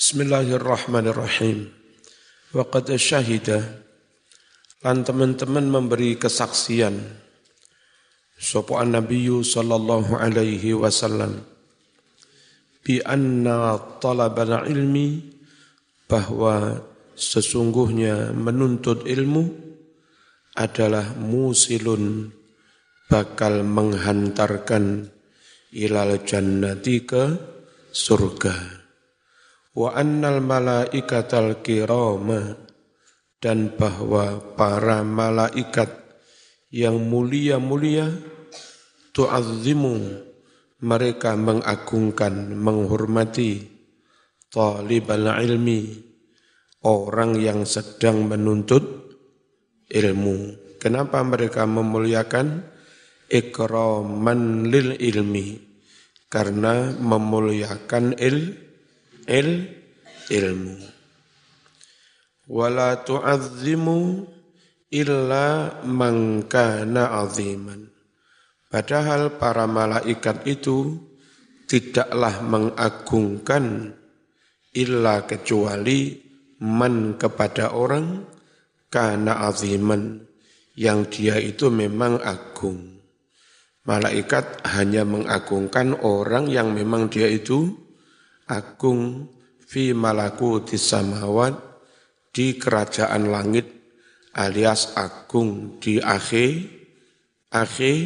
Bismillahirrahmanirrahim. Waqad syahida. Lan teman-teman memberi kesaksian. Sapa Nabi sallallahu alaihi wasallam. Bi anna talabal ilmi bahwa sesungguhnya menuntut ilmu adalah musilun bakal menghantarkan ilal jannati ke surga wa annal malaikatal kirama dan bahwa para malaikat yang mulia-mulia tu'azzimu mereka mengagungkan menghormati talibal ilmi orang yang sedang menuntut ilmu. Kenapa mereka memuliakan ikraman lil ilmi? Karena memuliakan il, il ilmu. Wala tu'azzimu illa man kana aziman. Padahal para malaikat itu tidaklah mengagungkan illa kecuali man kepada orang karena aziman yang dia itu memang agung. Malaikat hanya mengagungkan orang yang memang dia itu agung fi malaku samawat di kerajaan langit alias agung di akhir akhir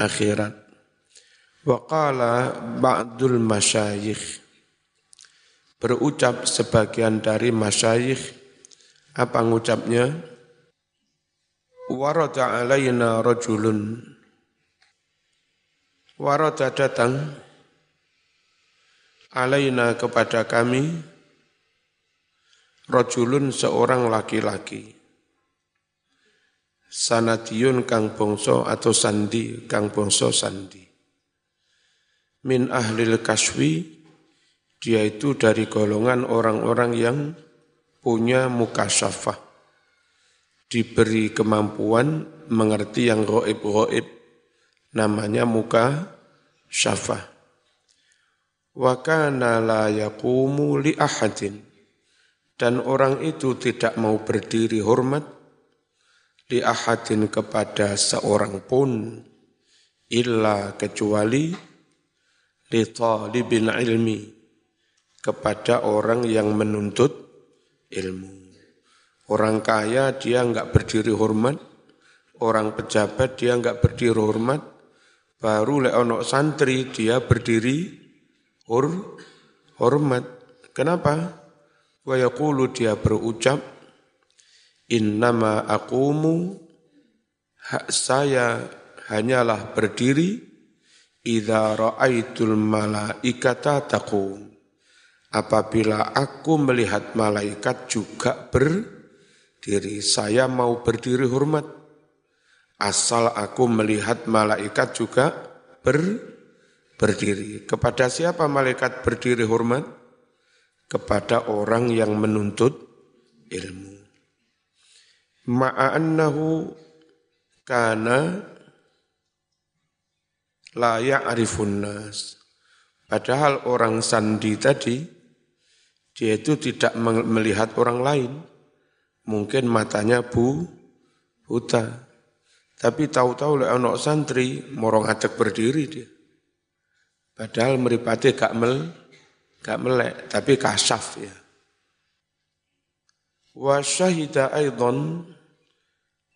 akhirat. Waqala ba'dul masyayikh. Berucap sebagian dari masyayikh. Apa ngucapnya? Warada alaina rajulun. Warada datang alaina kepada kami rajulun seorang laki-laki sanadiyun kang bongso atau sandi kang bongso sandi min ahlil kaswi dia itu dari golongan orang-orang yang punya muka syafah. Diberi kemampuan mengerti yang goib-goib. Namanya muka syafah. Wa kana li ahadin. Dan orang itu tidak mau berdiri hormat li ahadin kepada seorang pun illa kecuali li talibin ilmi kepada orang yang menuntut ilmu. Orang kaya dia enggak berdiri hormat, orang pejabat dia enggak berdiri hormat, baru lek ono santri dia berdiri hor, hormat. Kenapa? Wa yaqulu dia berucap innama hak saya hanyalah berdiri idza raaitul malaikata taqum Apabila aku melihat malaikat juga berdiri, saya mau berdiri hormat. Asal aku melihat malaikat juga ber, berdiri. Kepada siapa malaikat berdiri hormat? Kepada orang yang menuntut ilmu. Ma'annahu kana layak arifun nas. Padahal orang sandi tadi, dia itu tidak melihat orang lain. Mungkin matanya bu, buta. Tapi tahu-tahu oleh anak santri, morong ajak berdiri dia. Padahal meripati gak mel, gak melek, tapi kasaf ya. Wa syahida aidon,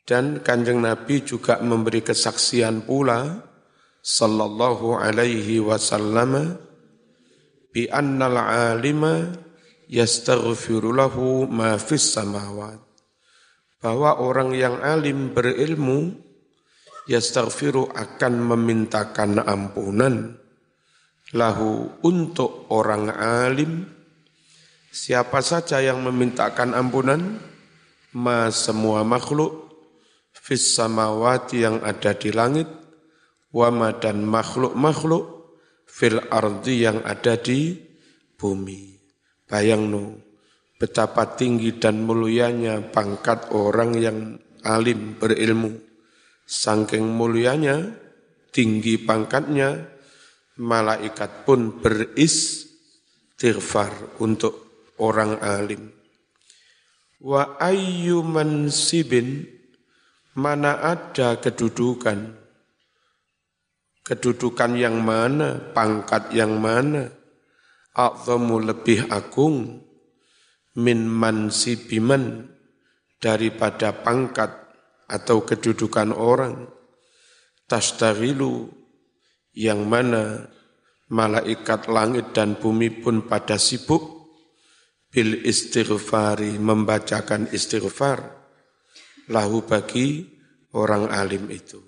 dan kanjeng Nabi juga memberi kesaksian pula, sallallahu alaihi wasallam, bi annal alima yastaghfiru lahu ma fis samawat. Bahwa orang yang alim berilmu yastaghfiru akan memintakan ampunan lahu untuk orang alim siapa saja yang memintakan ampunan ma semua makhluk fis samawati yang ada di langit wama dan makhluk-makhluk fil ardi yang ada di bumi. Bayang no, betapa tinggi dan mulianya pangkat orang yang alim berilmu. Sangking mulianya, tinggi pangkatnya, malaikat pun beristighfar untuk orang alim. Wa ayyu mansibin mana ada kedudukan? Kedudukan yang mana, pangkat yang mana, a'zamu lebih agung min mansibiman daripada pangkat atau kedudukan orang. Tastaghilu yang mana malaikat langit dan bumi pun pada sibuk bil istighfari membacakan istighfar lahu bagi orang alim itu.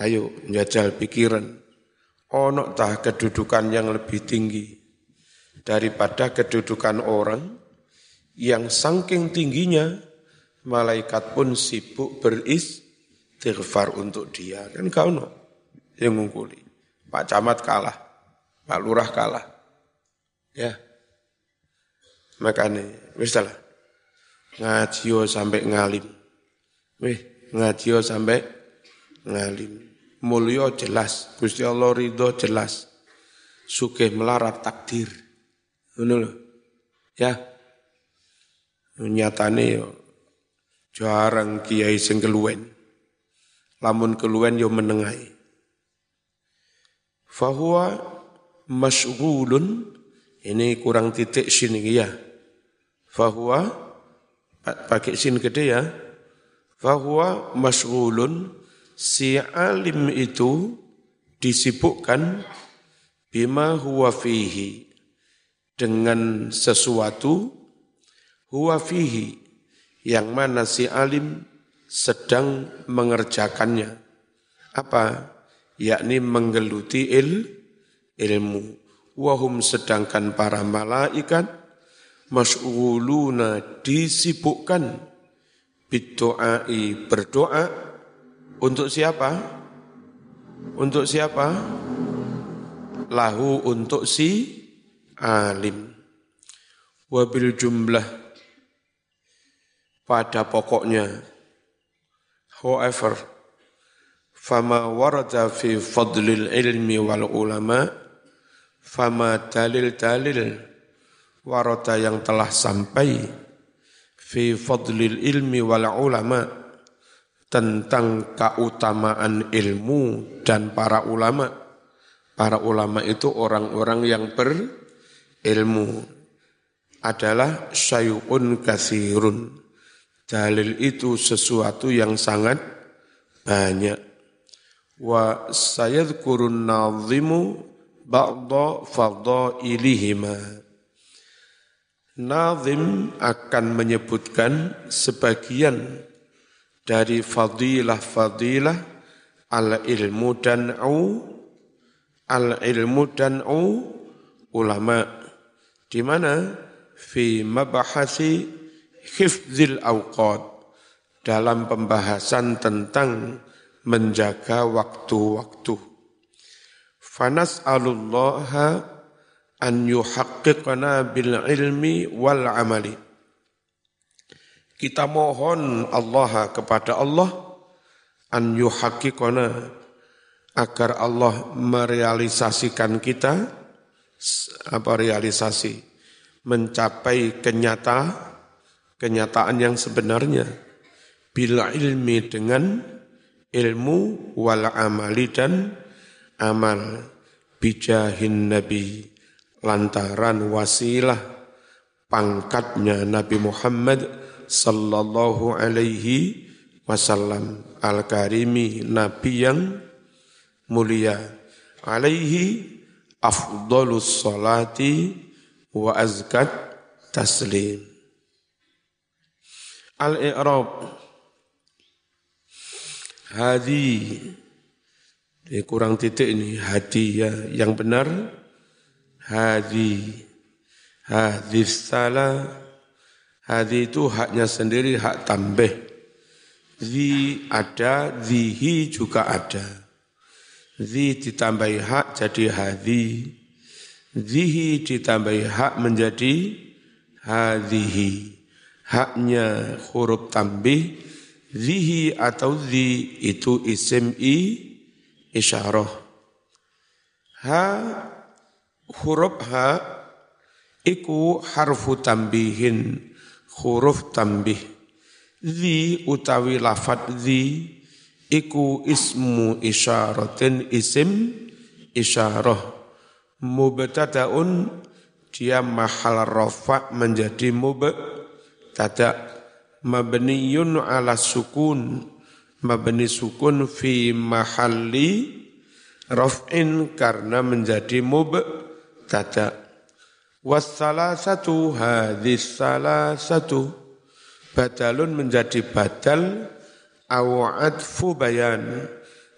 Ayo njajal pikiran. Ono tah kedudukan yang lebih tinggi daripada kedudukan orang yang saking tingginya malaikat pun sibuk beristighfar untuk dia. Kan kau no yang ngungkuli. Pak Camat kalah, Pak Lurah kalah. Ya. Makanya, misalnya, ngajio sampai ngalim. Wih, ngajio sampai ngalim. Mulyo jelas, Gusti Allah ridho jelas. Sugih melarat takdir. Ngono Ya. Nyatane yo jarang kiai sing keluwen. Lamun keluwen yo menengai. Fahuwa mas'ghulun ini kurang titik sini ya. Fahuwa pakai sin gede ya. Fahuwa mas'ghulun si alim itu disibukkan bima huwa fihi dengan sesuatu huwa fihi yang mana si alim sedang mengerjakannya. Apa? Yakni menggeluti il, ilmu. Wahum sedangkan para malaikat mas'uluna disibukkan bidoai berdoa untuk siapa? Untuk siapa? Lahu untuk si alim. Wabil jumlah pada pokoknya. However, fama warada fi fadlil ilmi wal ulama, fama dalil-dalil warada yang telah sampai fi fadlil ilmi wal ulama' tentang keutamaan ilmu dan para ulama. Para ulama itu orang-orang yang berilmu adalah syai'un kasirun. Dalil itu sesuatu yang sangat banyak. Wa sayadkurun nazimu ba'da fadailihima. Nazim akan menyebutkan sebagian dari fadilah-fadilah al ilmu dan u al ilmu dan u ulama di mana fi mabahasi hifzil awqat dalam pembahasan tentang menjaga waktu-waktu. Fanas alullaha an yuhaqqiqana bil ilmi wal amali kita mohon Allah kepada Allah an yuhaqqiqana agar Allah merealisasikan kita apa realisasi mencapai kenyata kenyataan yang sebenarnya bila ilmi dengan ilmu wal amali dan amal. Bijahin nabi lantaran wasilah pangkatnya Nabi Muhammad sallallahu alaihi wasallam. Al-karimi nabi yang mulia. Alaihi afdalus salati wa azkat taslim. Al-i'rab hadi ini kurang titik ini hadiah yang benar hadi hadis salah Hadi itu haknya sendiri, hak tambah. Zi ada, zihi juga ada. Zi ditambahi hak jadi hadi. Zihi ditambahi hak menjadi hadihi. Haknya huruf tambih, zihi atau zi itu isim i isyarah. Ha huruf ha iku harfu tambihin huruf tambih. Zi utawi lafat zi iku ismu isyaratin isim isyarah. Mubtadaun dia mahal rafa menjadi mubtada mabniyun ala sukun. Mabni sukun fi mahalli raf'in karena menjadi mubtada. Wassalasatu hadis salasatu. Badalun menjadi badal aw'adfu bayan.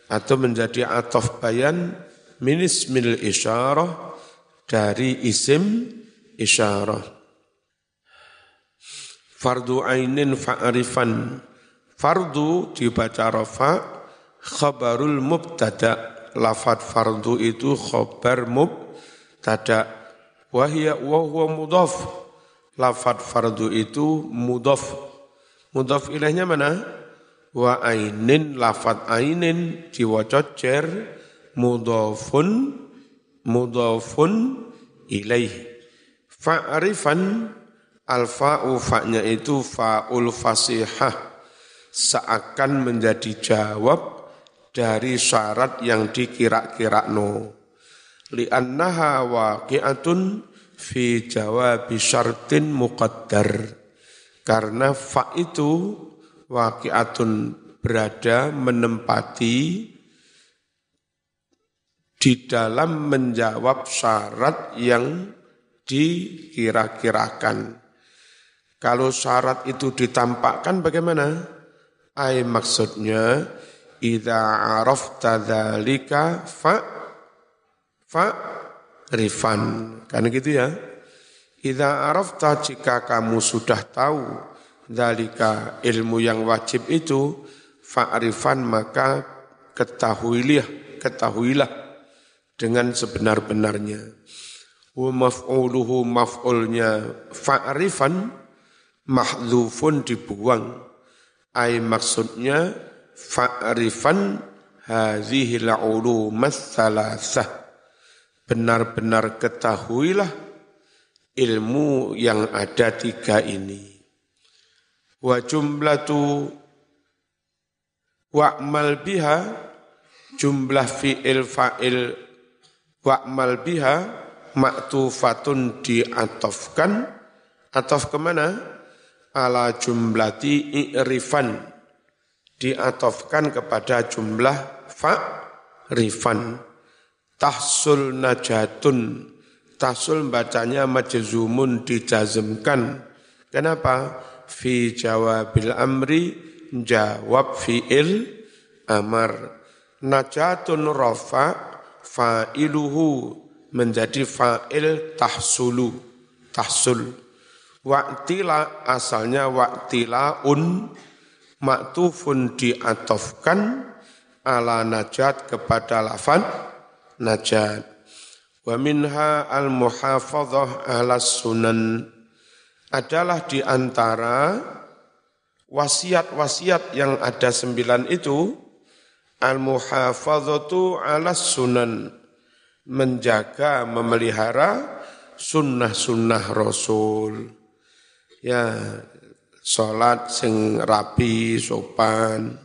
Atau menjadi atof bayan minis mil isyarah dari isim isyarah. Fardu ainin fa'arifan. Fardu dibaca rafa, khabarul mubtada. Lafat fardu itu khabar mubtada Wahia wahwa mudhaf. Lafat fardu itu mudhaf. Mudhaf ilahnya mana? Wa ainin lafat ainin diwaca cer mudhafun mudhafun ilaih. Fa'rifan alfa'u fa'nya itu fa'ul fasihah. Seakan menjadi jawab dari syarat yang dikira-kira no li'annaha waqi'atun fi jawab syartin muqaddar. Karena fa itu waqi'atun berada menempati di dalam menjawab syarat yang dikira-kirakan. Kalau syarat itu ditampakkan bagaimana? Ay maksudnya, Ida arafta dzalika fa' fa rifan. Kan gitu ya. Idza arafta jika kamu sudah tahu dalika ilmu yang wajib itu fa'rifan maka ketahuilah ketahuilah dengan sebenar-benarnya. Wa maf'uluhu maf'ulnya fa'rifan mahdzufun dibuang. Ai maksudnya fa'rifan hadhihi al-ulumas salasah benar-benar ketahuilah ilmu yang ada tiga ini. Wa jumlatu wa'mal biha jumlah fi'il fa'il wa'mal biha maktufatun diatofkan atof ke mana? Ala jumlati i'rifan. Diatofkan kepada jumlah fa'rifan. Tahsul najatun. Tahsul bacanya majzumun dijazmkan. Kenapa? Fi jawabil amri jawab fiil amar. Najatun rafa fa'iluhu. Menjadi fa'il tahsulu. Tahsul wa'tila asalnya wa'tilaun maktufun diatofkan ala najat kepada lafad najat. Wa minha al-muhafadhah ala sunan adalah di antara wasiat-wasiat yang ada sembilan itu al-muhafadhatu ala sunan menjaga memelihara sunnah-sunnah Rasul. Ya, salat sing rapi, sopan,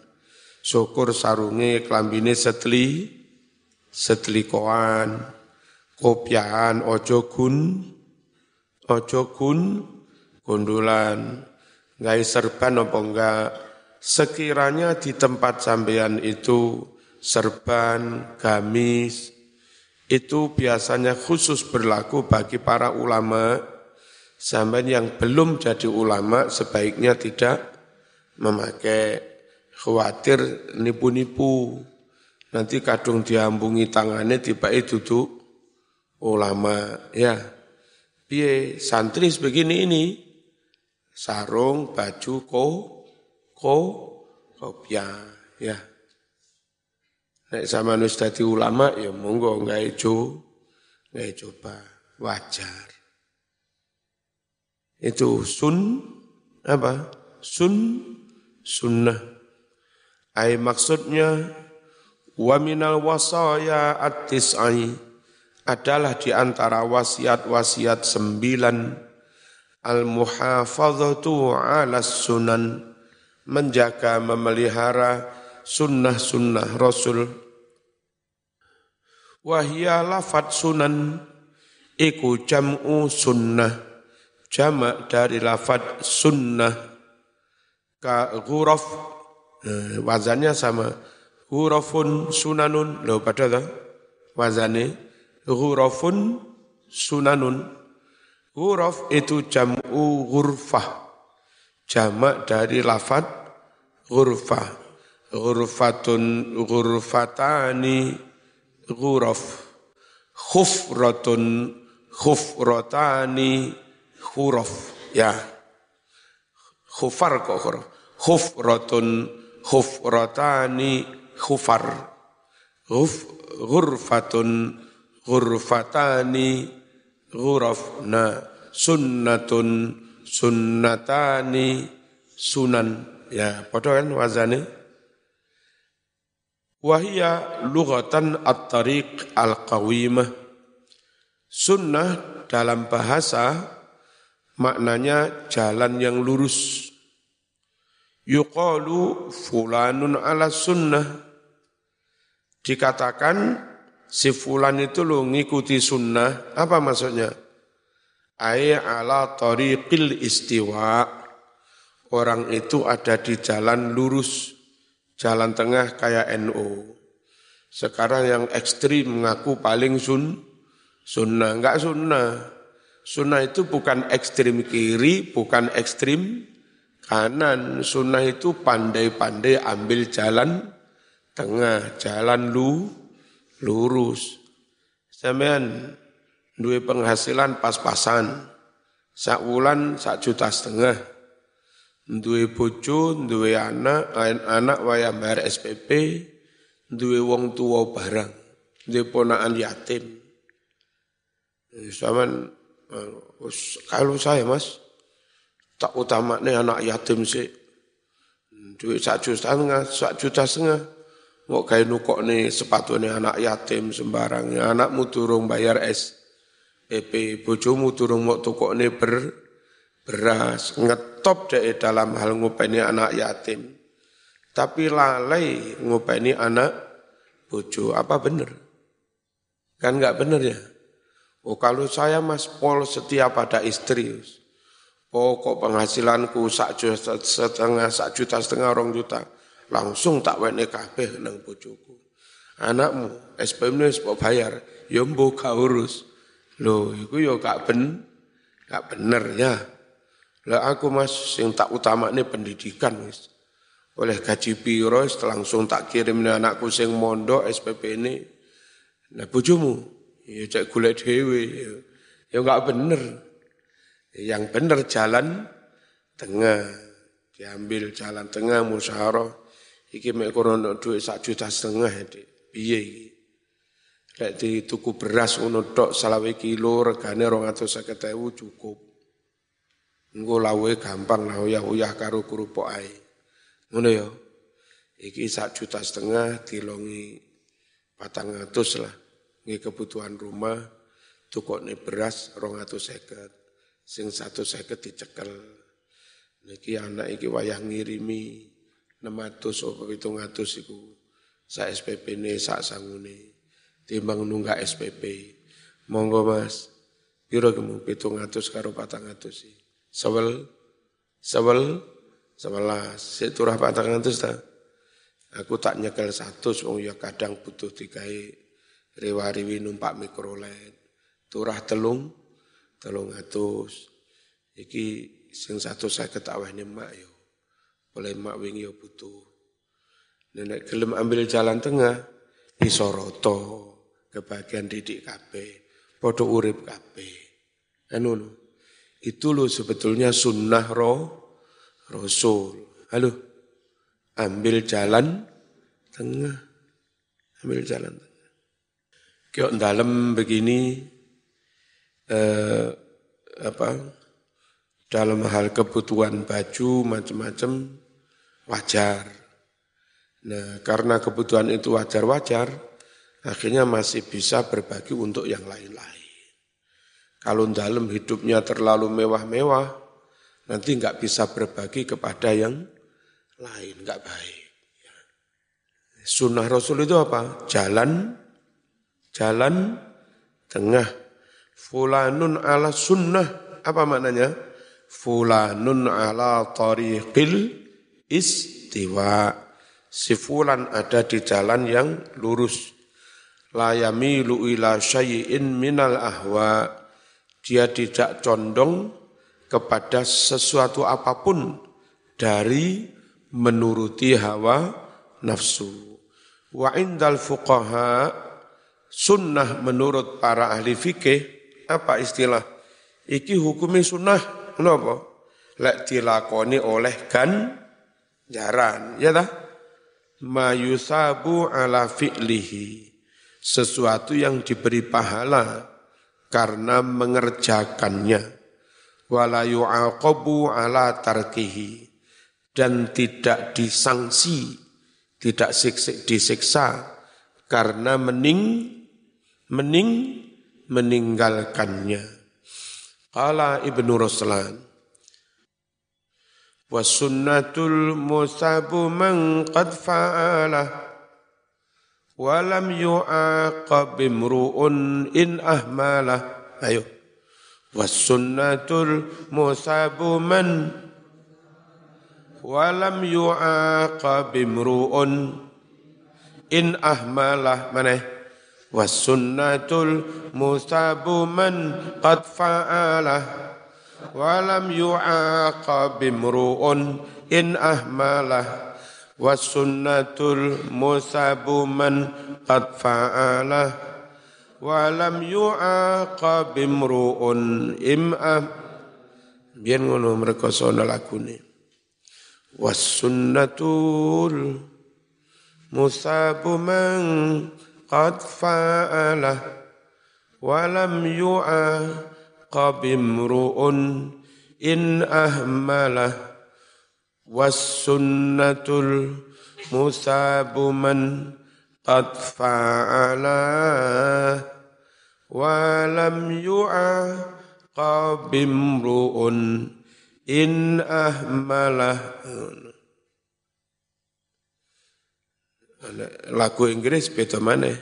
syukur sarunge klambine setli, setlikoan, kopian, ojo gun, ojo gun, gondolan, ngai serban apa enggak, sekiranya di tempat sampean itu serban, gamis, itu biasanya khusus berlaku bagi para ulama, sampean yang belum jadi ulama sebaiknya tidak memakai khawatir nipu-nipu. Nanti kadung diambungi tangannya tiba itu tuh ulama. Ya piye? Santri begini ini. Sarung baju ko ko kopia ya. Nek sama nus ulama ya monggo nggak ijo nggak coba. Wajar itu sun apa? Sun sunnah. Ay maksudnya Wa minal wasaya at-tis'i adalah di antara wasiat-wasiat sembilan. Al-muhafadzatu ala sunan. Menjaga memelihara sunnah-sunnah Rasul. Wahia lafat sunan. Iku jam'u sunnah jamak dari lafat sunnah ka ghuraf eh, wazannya sama ghurafun sunanun lo pada tak wazane ghurafun sunanun Huruf itu jam'u ghurfah. Jamak dari lafad ghurfah. Ghurfatun ghurfatani ghuraf. Khufratun khufratani huruf. Ya. Khufar kok huruf. Khufratun khufratani khufar. Ghurfatun ghurfatani ghuraf na sunnatun sunnatani sunan ya padha kan wazane wahia lughatan at-tariq al-qawimah sunnah dalam bahasa maknanya jalan yang lurus yuqalu fulanun ala sunnah dikatakan si fulan itu lo ngikuti sunnah, apa maksudnya? Ay ala tariqil istiwa. Orang itu ada di jalan lurus, jalan tengah kayak NU. Sekarang yang ekstrim mengaku paling sun, sunnah. Enggak sunnah. Sunnah itu bukan ekstrim kiri, bukan ekstrim kanan. Sunnah itu pandai-pandai ambil jalan tengah, jalan lu, lurus. Sampean duwe penghasilan pas-pasan. Sak wulan sak juta setengah. Duwe bojo, duwe anak, anak waya bayar SPP, duwe wong tua barang, duwe ponakan yatim. Sampean kalau saya Mas tak utama nih anak yatim sih. Duit sak juta setengah, sak juta setengah Mau kayak nukok nih sepatu nih anak yatim sembarangnya, anakmu turung bayar es, EP, bojomu turung mau tukok nih ber, beras, ngetop deh dalam hal ngupeni anak yatim. Tapi lalai ngupeni anak bojo, apa bener? Kan nggak bener ya? Oh kalau saya mas pol setiap pada istri, pokok penghasilanku sak juta setengah, sak juta setengah orang juta langsung tak wene kabeh nang bojoku. Anakmu SPM wis bayar, ya mbok urus. Lho, iku ya gak ben gak bener ya. Lah aku Mas sing tak utamane pendidikan wis. Oleh gaji piro langsung tak kirim nih anakku sing mondok SPP ini. Nah bojomu ya cek golek dhewe ya. Ya gak bener. Yang bener jalan tengah diambil jalan tengah musyawarah Iki mek krono dhuwit sak juta setengah ya, Dik. Piye iki? Lek tuku beras ngono tok kilo regane 250.000 cukup. Engko lawe gampang lah uyah-uyah karo kerupuk ae. Ngono ya. Iki sak juta setengah dilongi patang atus lah. Nggih kebutuhan rumah tukokne beras 250. Sing 150 dicekel. Niki anak iki wayah ngirimi 600 apa 700 iku sak SPP ne sak sangune timbang nunggak SPP monggo Mas. Piro kemu 700 karo 400 sih sewel? Sewel? Sebelas sik turah 400 ta? Aku tak nyekel satu wong ya kadang butuh digawe rewariwi numpak mikrolet turah telung telung atus iki sing satu saya ketahui mak yo oleh mak wingi yo butuh. Nenek gelem ambil jalan tengah, isoroto kebagian didik kabeh, podo urip kabeh. Anu itu lo sebetulnya sunnah roh rasul. Halo, ambil jalan tengah, ambil jalan tengah. Kyo dalam begini, eh, apa dalam hal kebutuhan baju macam-macam wajar. Nah, karena kebutuhan itu wajar-wajar, akhirnya masih bisa berbagi untuk yang lain-lain. Kalau dalam hidupnya terlalu mewah-mewah, nanti nggak bisa berbagi kepada yang lain, nggak baik. Sunnah Rasul itu apa? Jalan, jalan tengah. Fulanun ala sunnah, apa maknanya? Fulanun ala tariqil istiwa. Si fulan ada di jalan yang lurus la yamilu ila syai'in minal ahwa dia tidak condong kepada sesuatu apa pun dari menuruti hawa nafsu wa indal fuqaha sunnah menurut para ahli fikih apa istilah? Iki hukumi sunnah napa? Lek dilakoni oleh kan jaran ya dah mayusabu ala fi'lihi. Sesuatu yang diberi pahala karena mengerjakannya. Wala yu'aqabu ala tarkihi. Dan tidak disangsi tidak disiksa karena mening mening meninggalkannya. Qala ibnu ruslan was sunnatul musabu man qad fa'alah walam yu'aqab imru'un in ahmalah ayo. Wasunnatul musabu man walam yu'aqab imru'un in ahmalah mana wasunnatul musabu man qad fa'alah walam yu'aqab imru'un in ahmalah. Wasunnatul musabu man qad fa'ala wa lam yu'aqab imru'un im'a biyen ngono mereka sono lagune wasunnatul musabu man قد فعله ولم يعاقب امرؤ إن أهمله والسنة المثاب من قد فعله ولم يعاقب امرؤ إن أهمله lagu Inggris beda mana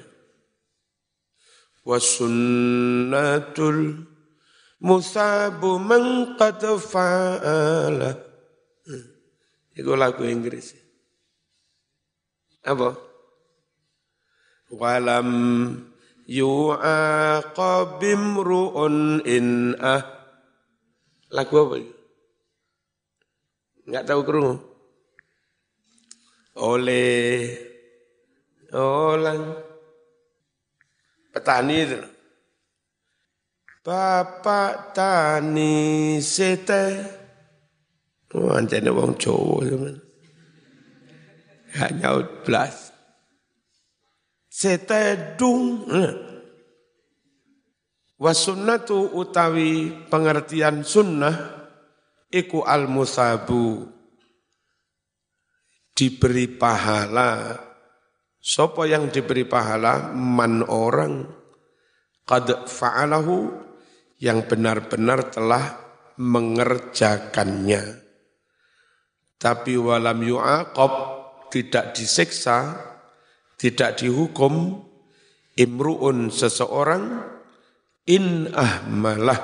wasunnatul musabu man fa'ala Itu lagu Inggris. Apa? Walam yu'aqabim ru'un in ah. Lagu apa itu? Enggak tahu kerungu. Oleh orang petani itu. Bapak tani sete Oh, anjane wong Jawa teman. Gak nyaut blas. Setedung. Wasunnatu utawi pengertian sunnah iku al musabu diberi pahala Sopo yang diberi pahala? Man orang. Qad fa'alahu yang benar-benar telah mengerjakannya. Tapi walam yu'aqab tidak disiksa, tidak dihukum imruun seseorang in ahmalah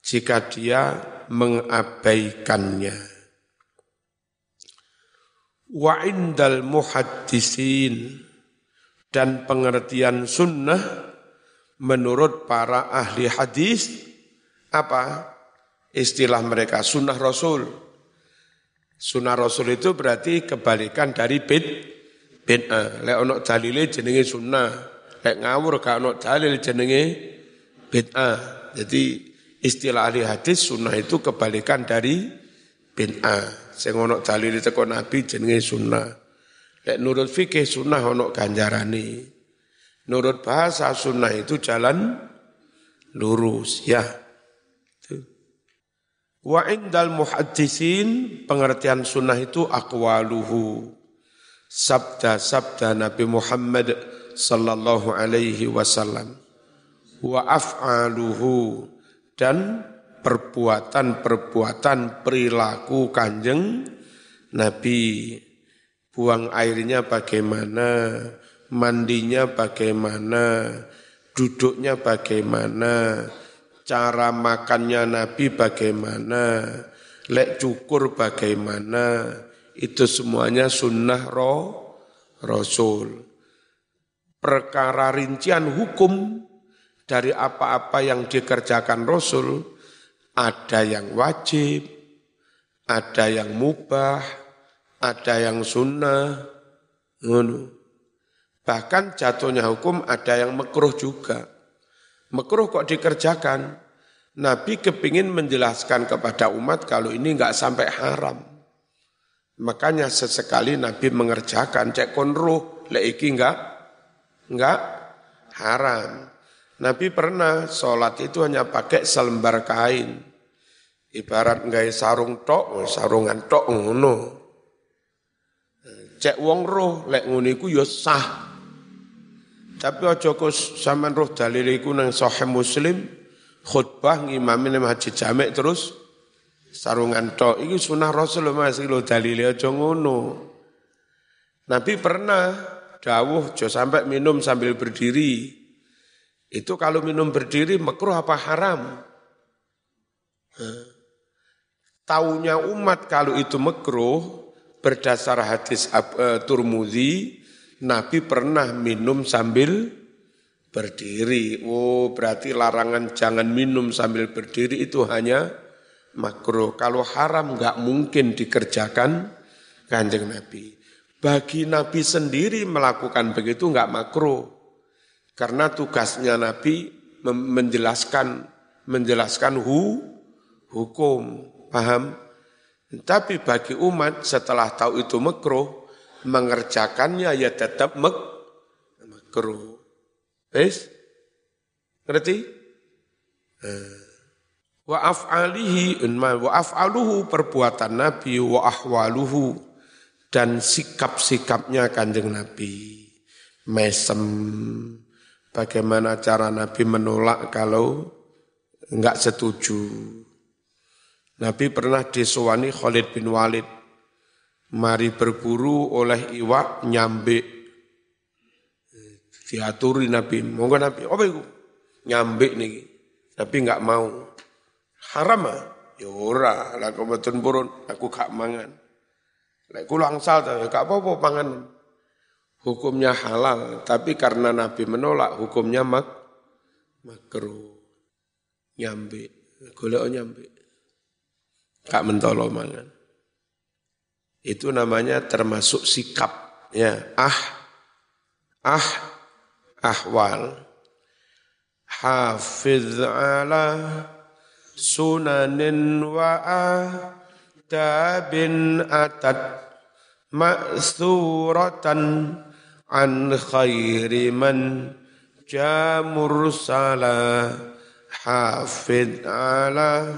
jika dia mengabaikannya. Wa indal muhaddisin dan pengertian sunnah menurut para ahli hadis apa istilah mereka sunnah rasul Sunnah Rasul itu berarti kebalikan dari bid bid'ah. Lek ono dalile jenenge sunnah. Lek ngawur gak ono dalil jenenge bid'ah. Jadi istilah ahli hadis sunnah itu kebalikan dari bid'ah. Sing ono dalil teko Nabi jenenge sunnah. Lek nurut fikih sunnah ono ganjarane. Nurut bahasa sunnah itu jalan lurus ya. Wa indal muhaddisin pengertian sunnah itu akwaluhu. Sabda-sabda Nabi Muhammad sallallahu alaihi wasallam wa af'aluhu dan perbuatan-perbuatan perilaku kanjeng Nabi. Buang airnya bagaimana mandinya bagaimana duduknya bagaimana cara makannya Nabi bagaimana lek cukur bagaimana itu semuanya sunnah roh Rasul. Perkara rincian hukum dari apa-apa yang dikerjakan Rasul, ada yang wajib, ada yang mubah, ada yang sunnah. Bahkan jatuhnya hukum ada yang mekruh juga. Mekruh kok dikerjakan. Nabi kepingin menjelaskan kepada umat kalau ini enggak sampai haram. Makanya sesekali Nabi mengerjakan cek konruh, leiki enggak Enggak haram. Nabi pernah sholat itu hanya pakai selembar kain. Ibarat nggak sarung tok, sarungan tok ngono. Cek wong roh, lek ngono iku ya sah. Tapi aja kok sampean roh dalil iku nang sahih Muslim khutbah ngimamin haji jamek terus sarungan tok iki sunah Rasul Mas lho dalile aja ngono. Nabi pernah dawuh jo sampai minum sambil berdiri. Itu kalau minum berdiri makruh apa haram? Taunya umat kalau itu makruh berdasar hadis uh, Turmudi, Nabi pernah minum sambil berdiri. Oh, berarti larangan jangan minum sambil berdiri itu hanya makruh. Kalau haram nggak mungkin dikerjakan kanjeng Nabi. Bagi Nabi sendiri melakukan begitu enggak makro. Karena tugasnya Nabi menjelaskan menjelaskan hu, hukum, paham? Tapi bagi umat setelah tahu itu makro, mengerjakannya ya tetap mek, makro. Wes? Ngerti? Eh. Wa af'alihi wa af'aluhu perbuatan Nabi wa ahwaluhu dan sikap-sikapnya kanjeng Nabi. Mesem, bagaimana cara Nabi menolak kalau enggak setuju. Nabi pernah disewani Khalid bin Walid. Mari berburu oleh iwak nyambe. Diaturi Nabi. Monggo Nabi, apa itu? Nyambe nih. Nabi enggak mau. Haram ah? Ya ora, lah purun, aku gak mangan. Lek kula angsal ta gak apa-apa pangan. Hukumnya halal, tapi karena Nabi menolak hukumnya mak makruh. Nyambe, golek nyambe. Kak mentolo mangan. Itu namanya termasuk sikap ya. Ah ah ahwal. Hafiz ala sunanin wa kitabin atat ma'thuratan an khairi man jamur sala hafid ala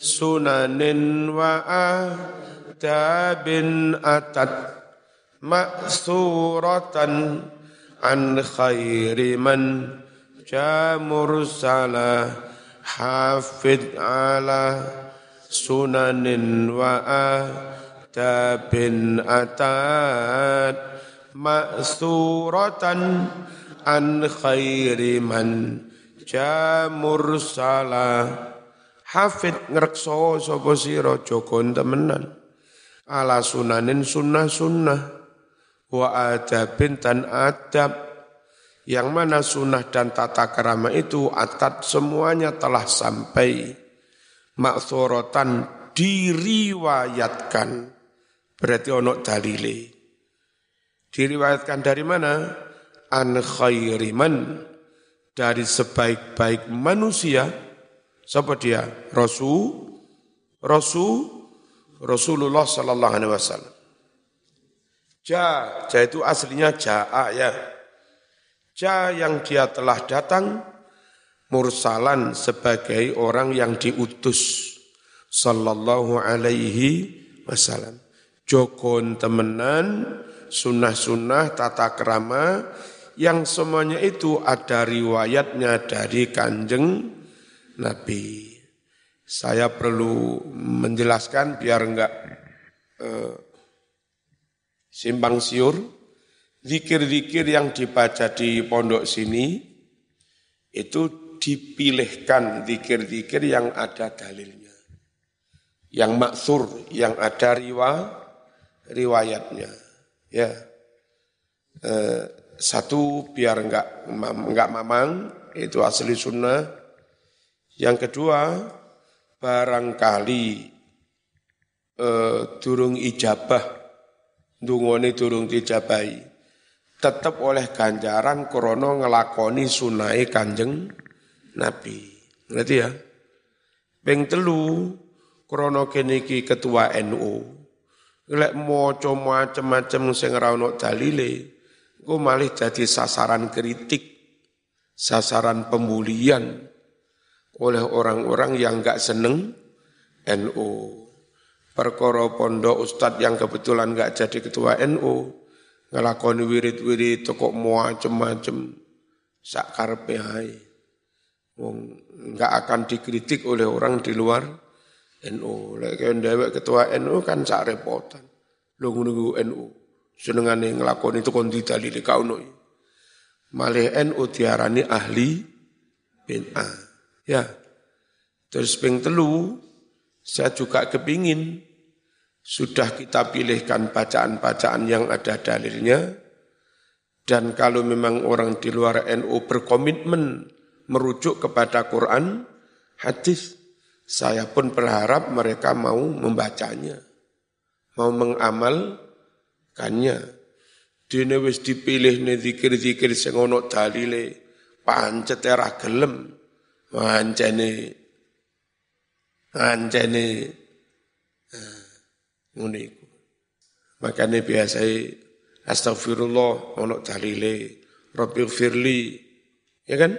sunanin wa adabin atat ma'thuratan an khairi man jamur sala hafid ala sunanin wa adabin atat ma'suratan an khairi man jamur salah hafid ngrekso sapa sira jokon temenan? Ala sunanin sunnah sunnah wa adabin dan adab. Yang mana sunnah dan tata kerama itu atat semuanya telah sampai. Maksorotan diriwayatkan. Berarti ono dalile. Diriwayatkan dari mana? An khairiman dari sebaik-baik manusia siapa dia? Rasul. Rasul. Rasulullah sallallahu alaihi wasallam. Ja ja itu aslinya jaa ya. Ja yang dia telah datang mursalan sebagai orang yang diutus sallallahu alaihi wasallam. Jokon temenan sunnah-sunnah tata kerama yang semuanya itu ada riwayatnya dari kanjeng Nabi. Saya perlu menjelaskan biar enggak eh, simpang siur. Zikir-zikir yang dibaca di pondok sini itu dipilihkan zikir-zikir yang ada dalilnya. Yang maksur, yang ada riwa, riwayatnya. Ya. Eh, satu biar enggak enggak mamang itu asli sunnah. Yang kedua barangkali eh, durung ijabah dungone durung dijabahi tetap oleh ganjaran krono ngelakoni sunai kanjeng Nabi. Ngerti ya? Ping telu krono keniki ketua NU. Lek maca macem-macem sing ora dalile, engko malih jadi sasaran kritik, sasaran pembulian oleh orang-orang yang enggak seneng NU. Perkara pondok ustadz yang kebetulan enggak jadi ketua NU, ngelakoni wirid-wirid toko macem-macem sak karepe ae. Wong enggak akan dikritik oleh orang di luar NU. Lek dewek ketua NU kan sak repotan. Lu nunggu NU. Senengane ngelakoni itu kon didalili kauno. Malih NU diarani ahli bin A. Ya. Terus ping telu, saya juga kepingin sudah kita pilihkan bacaan-bacaan yang ada dalilnya, dan kalau memang orang di luar NU berkomitmen merujuk kepada Quran, hadis, saya pun berharap mereka mau membacanya, mau mengamalkannya. Dene wis dipilih nih zikir-zikir sing ono dalile, pancet era gelem, pancene pancene eh, ngono iku. Makane biasa astagfirullah ono dalile, Rabbi firli. Ya kan?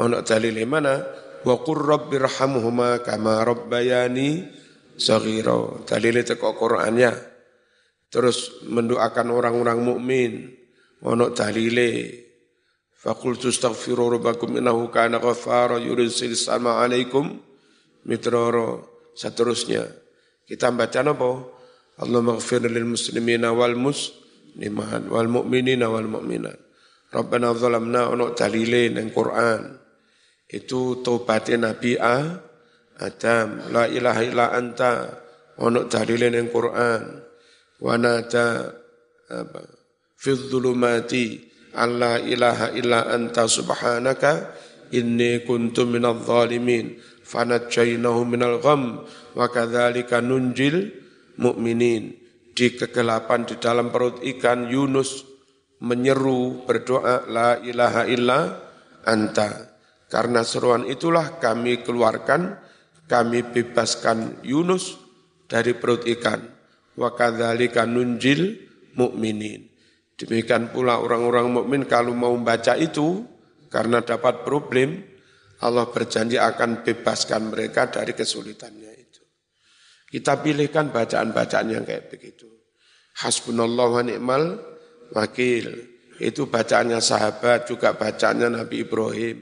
Ono dalile mana? Wa qur rabbirhamhuma kama rabbayani saghira. Dalile teko Qur'annya. Terus mendoakan orang-orang mukmin. Ono dalile. Faqultu astaghfiru rabbakum innahu kana ghaffara yursil sama alaikum mitrara. Seterusnya. Kita baca apa? Allah maghfir lil muslimina wal muslimat wal mu'minina wal mu'minat. Rabbana zalamna ono dalile nang Quran. Itu tobatin Nabi A, Adam, la ilaha illa anta, ono dalile nang Quran. Wa nada apa? Dhulumati alla ilaha illa anta subhanaka inni kuntu minadh dhalimin. Fanajjaynahu minal gham wa kadzalika nunjil mukminin di kegelapan di dalam perut ikan Yunus menyeru berdoa la ilaha illa anta. Karena seruan itulah kami keluarkan kami bebaskan Yunus dari perut ikan. Wa kadzalika nunjil mukminin demikian pula orang-orang mukmin kalau mau membaca itu karena dapat problem Allah berjanji akan bebaskan mereka dari kesulitannya itu. Kita pilihkan bacaan-bacaan yang kayak begitu. Hasbunallah wa ni'mal wakil. Itu bacaannya sahabat, juga bacaannya Nabi Ibrahim.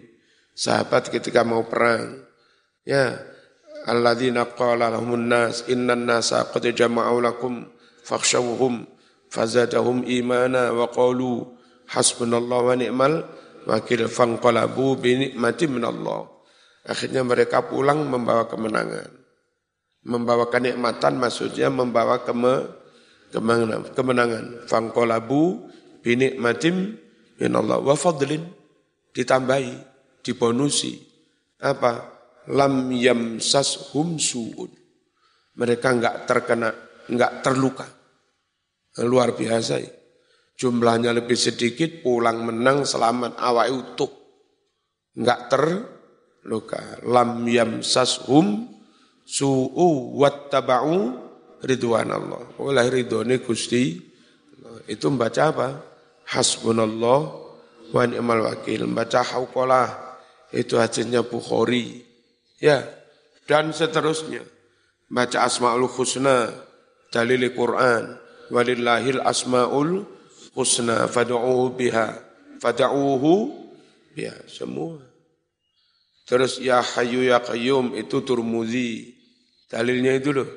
Sahabat ketika mau perang. Ya, alladzina qala lahumun nas innan nasa qad jama'u lakum fakhshawhum fazadahum imana wa qalu hasbunallah wa ni'mal wakil fangqalabu bi ni'matin minallah. Akhirnya mereka pulang membawa kemenangan. Membawa kenikmatan maksudnya membawa keme, kemenangan. kemenangan. Fangkolabu binik matim Allah wa fadlin ditambahi, dibonusi. Apa? Lam yamsashum su'un. Mereka enggak terkena, enggak terluka. Luar biasa ya. Jumlahnya lebih sedikit, pulang menang, selamat, awak utuh. Enggak terluka. Lam yamsashum su'u wattaba'u ridwan Allah. Oleh ridhone Gusti itu membaca apa? Hasbunallah wa ni'mal wakil. Membaca hauqalah itu hadisnya Bukhari. Ya, dan seterusnya. Baca Asmaul Husna, dalil Quran, walillahil asmaul husna fad'uhu biha. fada'uhu ya semua. Terus ya hayu ya qayyum itu Turmuzi. Dalilnya itu loh.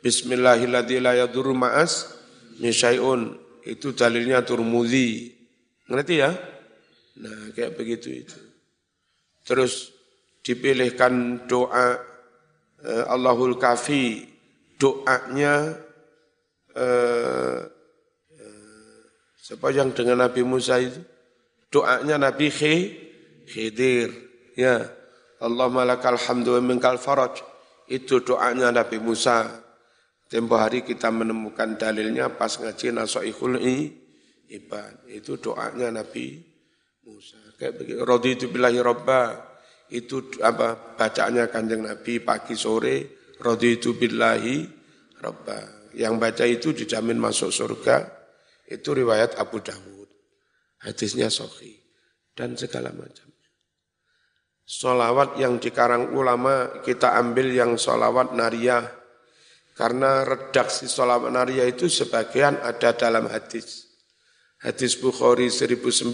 Bismillahirrahmanirrahim la yadurru ma'as misyai'un. Itu dalilnya Turmuzi. Ngerti ya? Nah, kayak begitu itu. Terus dipilihkan doa eh, Allahul Kafi, doanya eh, eh, siapa yang dengan Nabi Musa itu? Doanya Nabi Khidir. Ya, Allah malakal hamdu wa minkal faraj. Itu doanya Nabi Musa. Tempo hari kita menemukan dalilnya pas ngaji Nasoihul Ibad. Itu doanya Nabi Musa. Kayak begitu. Raditu billahi robba. Itu apa bacaannya kanjeng Nabi pagi sore. Raditu billahi robba. Yang baca itu dijamin masuk surga. Itu riwayat Abu Dawud. Hadisnya sohi. Dan segala macam. Solawat yang dikarang ulama kita ambil yang solawat nariyah. Karena redaksi solawat nariyah itu sebagian ada dalam hadis. Hadis Bukhari 1009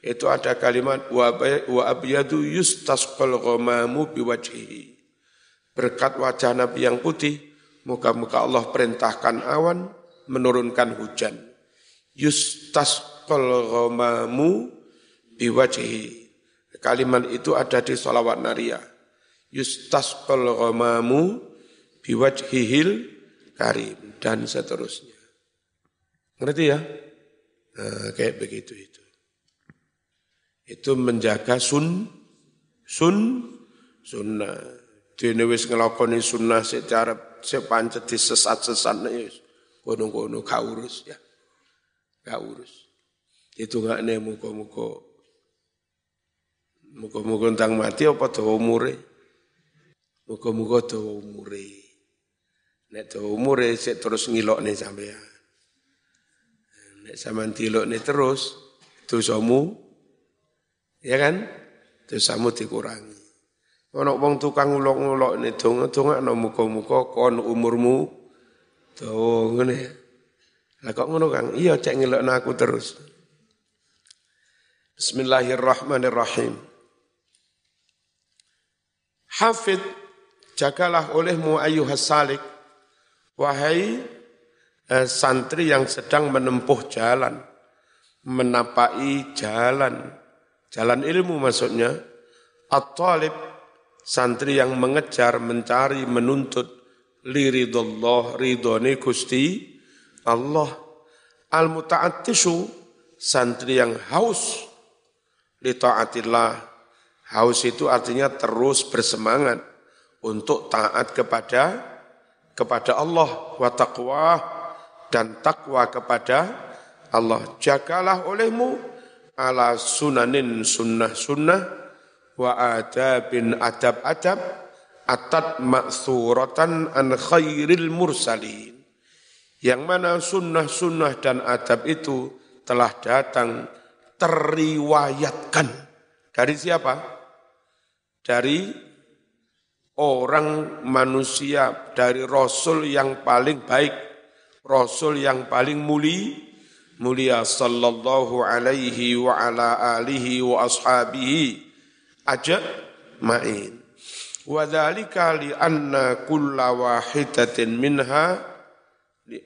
itu ada kalimat wa abyadu yustasqal ghamamu biwajhihi. Berkat wajah Nabi yang putih, muka-muka Allah perintahkan awan menurunkan hujan. Yustasqal ghamamu biwajhihi. Kalimat itu ada di salawat nariyah. Yustasqal ghamamu biwajhihil karim dan seterusnya. Ngerti ya? Nah, kayak begitu itu itu menjaga sun sun sunnah. Dene wis nglakoni sunnah secara sepancet disesat-sesat kono-kono gak urus ya. Gak urus. Itu gak nih muka-muka Muka-muka tentang mati apa dawa umure? Muka-muka dawa umure. Nek dawa umure sik terus ngilok nih sampean. Nek sampean nih terus dosamu Ya kan? Dosamu dikurangi. Ono wong tukang ulok-ulok ne donga-donga ana muka-muka kon umurmu dawa ngene. Lah kok ngono Kang? Iya cek ngelokno aku terus. Bismillahirrahmanirrahim. Hafid jagalah olehmu ayuhas salik wahai eh, santri yang sedang menempuh jalan menapai jalan Jalan ilmu maksudnya, at-talib, santri yang mengejar, mencari, menuntut, liridullah, ridhoni gusti Allah. Al-muta'attishu, santri yang haus, li ta'atillah. Haus itu artinya terus bersemangat untuk taat kepada kepada Allah wa taqwa dan takwa kepada Allah. Jagalah olehmu ala sunanin sunnah-sunnah wa adabin adab-adab atat maksuratan an khairil mursalin. Yang mana sunnah-sunnah dan adab itu telah datang teriwayatkan. Dari siapa? Dari orang manusia, dari Rasul yang paling baik, Rasul yang paling mulia, mulia sallallahu alaihi wa ala alihi wa ashabihi aja ma'in. Wa dhalika li anna kulla wahidatin minha li,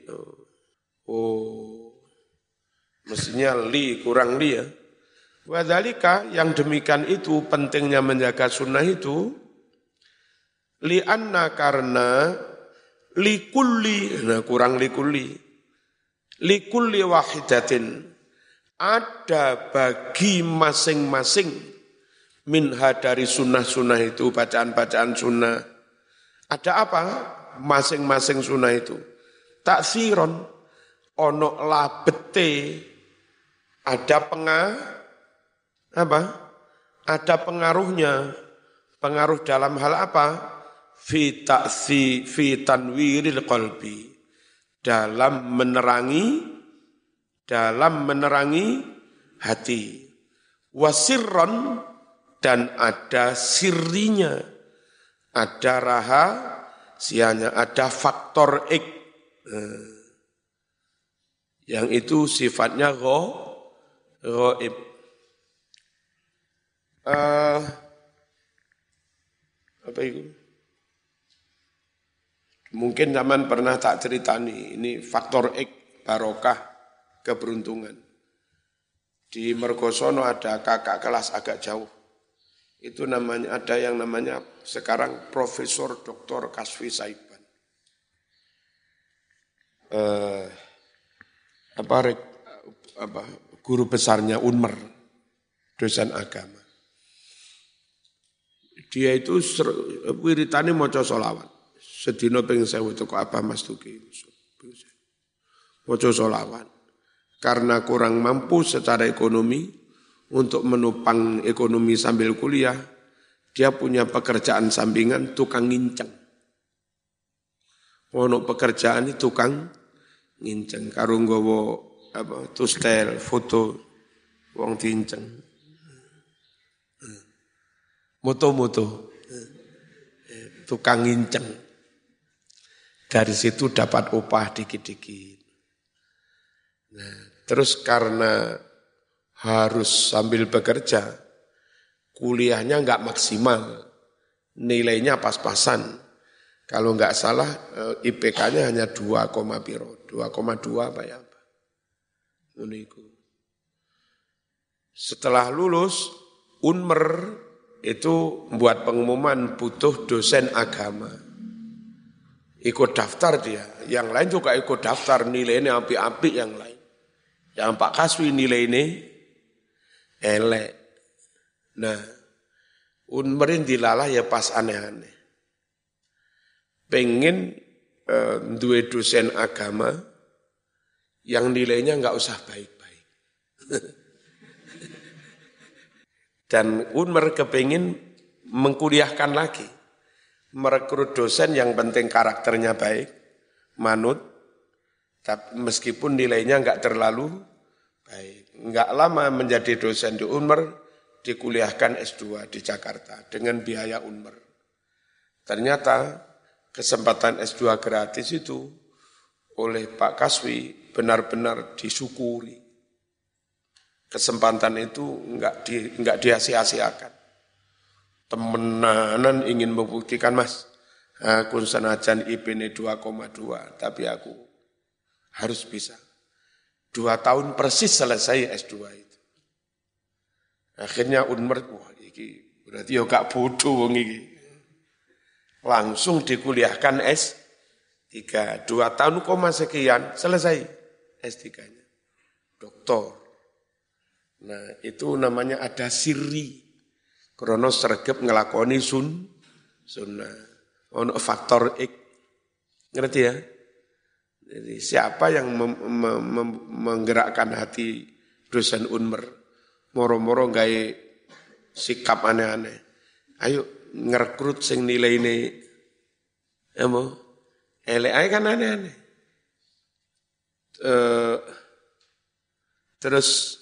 oh mestinya li kurang li ya. Wa dhalika yang demikian itu pentingnya menjaga sunnah itu li anna karena li kulli nah kurang li kulli likulli wahidatin ada bagi masing-masing minha dari sunnah-sunnah itu, bacaan-bacaan sunnah. Ada apa? Masing-masing sunnah itu. Taksiron, ono labete, ada pengah, apa? Ada pengaruhnya. Pengaruh dalam hal apa? Fi ta'si, fi tanwiril qalbi dalam menerangi dalam menerangi hati. Wasirron dan ada sirinya, ada raha, sianya ada faktor ik. Eh, yang itu sifatnya go, Ghaib. Uh, apa itu? Mungkin zaman pernah tak cerita nih, ini faktor X barokah keberuntungan. Di Mergosono ada kakak kelas agak jauh. Itu namanya ada yang namanya sekarang Profesor Dr. Kaswi Saiban. Uh, apa, apa guru besarnya Unmer, dosen agama. Dia itu wiritane maca solawat. Pengen sewu itu kok apa Mas Tuki. Maca solawat. Karena kurang mampu secara ekonomi untuk menopang ekonomi sambil kuliah, dia punya pekerjaan sampingan tukang nginceng. Ono pekerjaan itu tukang nginceng karo apa tustel foto wong dinceng moto-moto. Tukang nginceng dari situ dapat upah dikit-dikit. Nah terus karena harus sambil bekerja kuliahnya nggak maksimal nilainya pas-pasan kalau nggak salah eh, IPK-nya hanya 2, piro 2,2 apa ya Uniku. Setelah lulus, Unmer itu buat pengumuman butuh dosen agama. Ikut daftar dia. Yang lain juga ikut daftar nilainya api-api yang lain. Yang Pak Kaswi nilai ini elek. Nah, Unmerin dilalah ya pas aneh-aneh. Pengen eh, dua dosen agama, yang nilainya nggak usah baik-baik. Dan Unmer kepingin mengkuliahkan lagi. Merekrut dosen yang penting karakternya baik, manut, tapi meskipun nilainya nggak terlalu baik. Nggak lama menjadi dosen di Unmer, dikuliahkan S2 di Jakarta dengan biaya Unmer. Ternyata kesempatan S2 gratis itu oleh Pak Kaswi benar-benar disyukuri. Kesempatan itu enggak di enggak diasia-siakan. Temenanan ingin membuktikan Mas, aku senajan IPN 2,2, tapi aku harus bisa. Dua tahun persis selesai S2 itu. Akhirnya Unmer, wah ini berarti ya gak bodoh wong iki. Langsung dikuliahkan S3, dua tahun koma sekian, selesai. S3-nya. Doktor. Nah, itu namanya ada siri. Krono sergep ngelakoni sun, sunnah. Ono faktor X. Ngerti ya? Jadi siapa yang mem, mem, mem, menggerakkan hati dosen Unmer, moro-moro gaya sikap aneh-aneh. Ayo ngerekrut sing nilai ini, ya mau, elek kan aneh-aneh. Eh, terus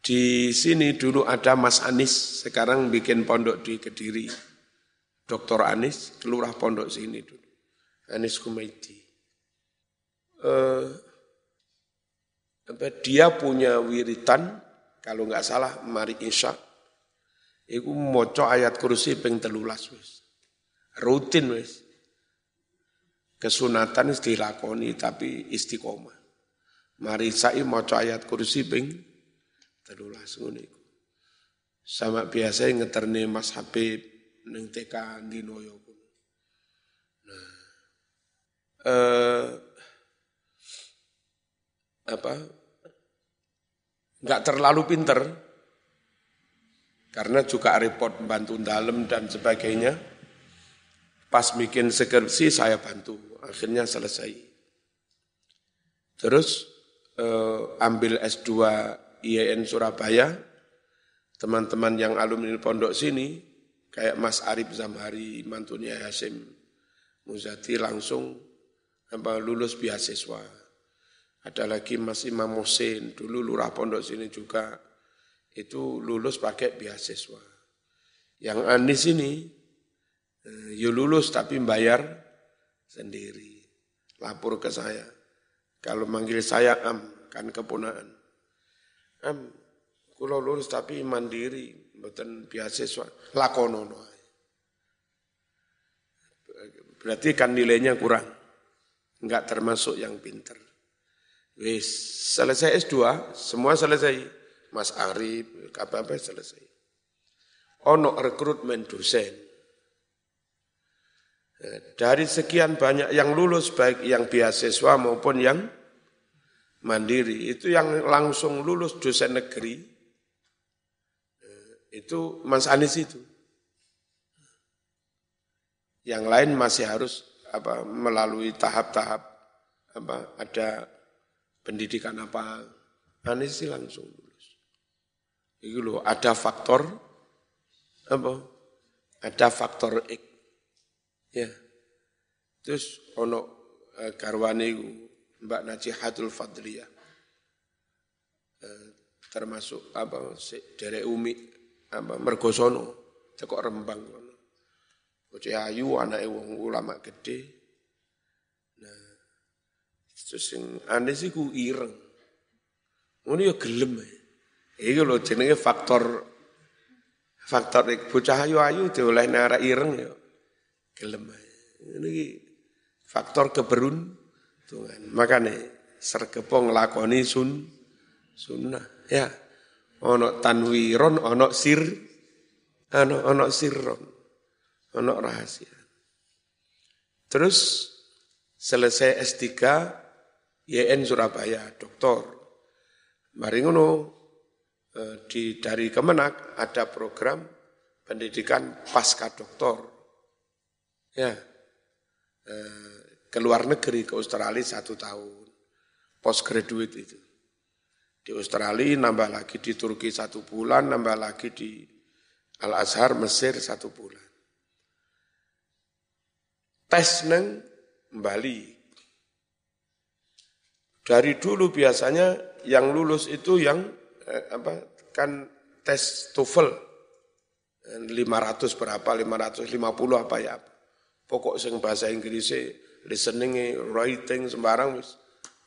di sini dulu ada Mas Anis, sekarang bikin pondok di Kediri. Dokter Anis, kelurah pondok sini dulu. Anis Kumaiti. Uh, dia punya wiritan, kalau nggak salah, mari Isya. Iku moco ayat kursi peng telulas wis. Rutin wis kesunatan dilakoni tapi istiqomah. Mari sai maca ayat kursi ping telulas ngono. Sama biasa ngeterne Mas Habib ning TK Dinoyo pun. Nah, eh, apa? Enggak terlalu pinter karena juga repot bantu dalam dan sebagainya. Pas bikin skripsi saya bantu akhirnya selesai. Terus eh, ambil S2 IAIN Surabaya, teman-teman yang alumni pondok sini, kayak Mas Arif Zamhari, mantunya Hasim Muzati langsung apa, lulus beasiswa. Ada lagi Mas Imam dulu lurah pondok sini juga, itu lulus pakai beasiswa. Yang Anis ini, eh, ya lulus tapi bayar sendiri. Lapor ke saya. Kalau manggil saya am, kan kepunaan. Am, kulo lulus tapi mandiri, bukan beasiswa, lakonono. Berarti kan nilainya kurang. Enggak termasuk yang pinter. Wis, selesai S2, semua selesai. Mas Arif, apa-apa selesai. Ono rekrutmen dosen. Dari sekian banyak yang lulus, baik yang beasiswa maupun yang mandiri, itu yang langsung lulus dosen negeri, itu Mas Anies itu. Yang lain masih harus apa melalui tahap-tahap apa ada pendidikan apa Anies sih langsung lulus. Itu loh ada faktor apa? Ada faktor X. Ya. Terus ono eh, Mbak Najihatul Fadliyah. Eh, termasuk apa dari Umi apa Mergosono tekok Rembang Bocah ayu anake wong ulama gede. Terus sing aneh sih ku ireng. Ngono ya gelem. Iki lho jenenge faktor faktor bocah ayu-ayu dioleh nara ireng ya gelem. Ini faktor keberun Tuhan. Makanya sergepong lakoni sun sunnah ya. Ono tanwiron, ono sir, ono ono sirron. Ono rahasia. Terus selesai S3 YN Surabaya, doktor. Mari ngono eh, di dari Kemenak ada program pendidikan pasca doktor. Ya, eh, ke luar negeri ke Australia satu tahun, postgraduate itu. Di Australia nambah lagi di Turki satu bulan, nambah lagi di Al Azhar Mesir satu bulan tes neng Bali. Dari dulu biasanya yang lulus itu yang eh, apa kan tes TOEFL 500 berapa 550 apa ya. Pokok sing bahasa Inggris listening, writing sembarang wis.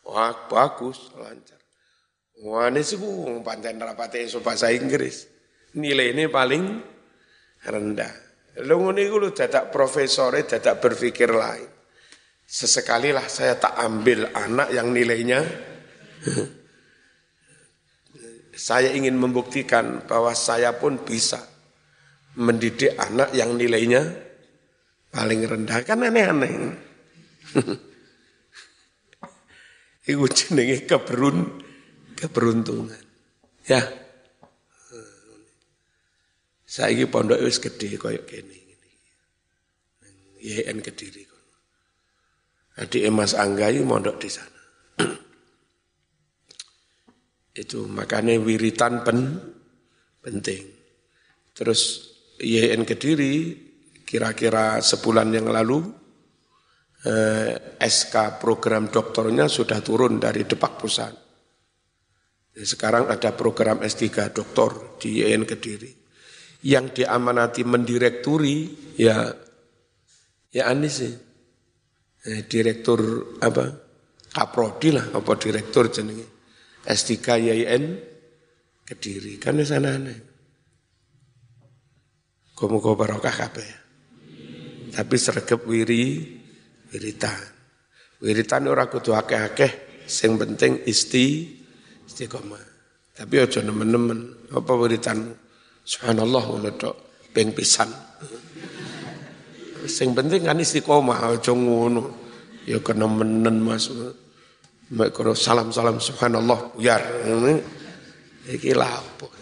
Wah, bagus, lancar. Wah, ini sih wong pancen rapate iso bahasa Inggris. Nilai ini paling rendah. Lu ngono iku lho dadak profesore dadak berpikir lain. Sesekali lah saya tak ambil anak yang nilainya saya ingin membuktikan bahwa saya pun bisa mendidik anak yang nilainya paling rendah kan aneh-aneh. Iku jenenge keberun keberuntungan. Ya. Saiki pondok wis gede koyo kene. YN Kediri. Adik Mas Angga itu mondok di sana. itu makanya wiritan pen penting. Terus YN Kediri kira-kira sebulan yang lalu eh, SK program doktornya sudah turun dari Depak Pusat. Sekarang ada program S3 doktor di YN Kediri yang diamanati mendirekturi ya ya Anies sih. Eh, direktur apa? Kaprodi lah apa direktur jenenge. S3 YIN Kediri. Kan di sana aneh. Komuko barokah kabeh. Tapi sergap wiri wiritan. Wiritan ora kudu akeh-akeh, sing penting isti istiqomah. Tapi aja nemen-nemen apa wiritanmu. Subhanallah ngono tok ping pisan. Sing penting kan istiqomah aja ngono. Ya kena menen Mas. Mek salam-salam subhanallah buyar. Iki lapo.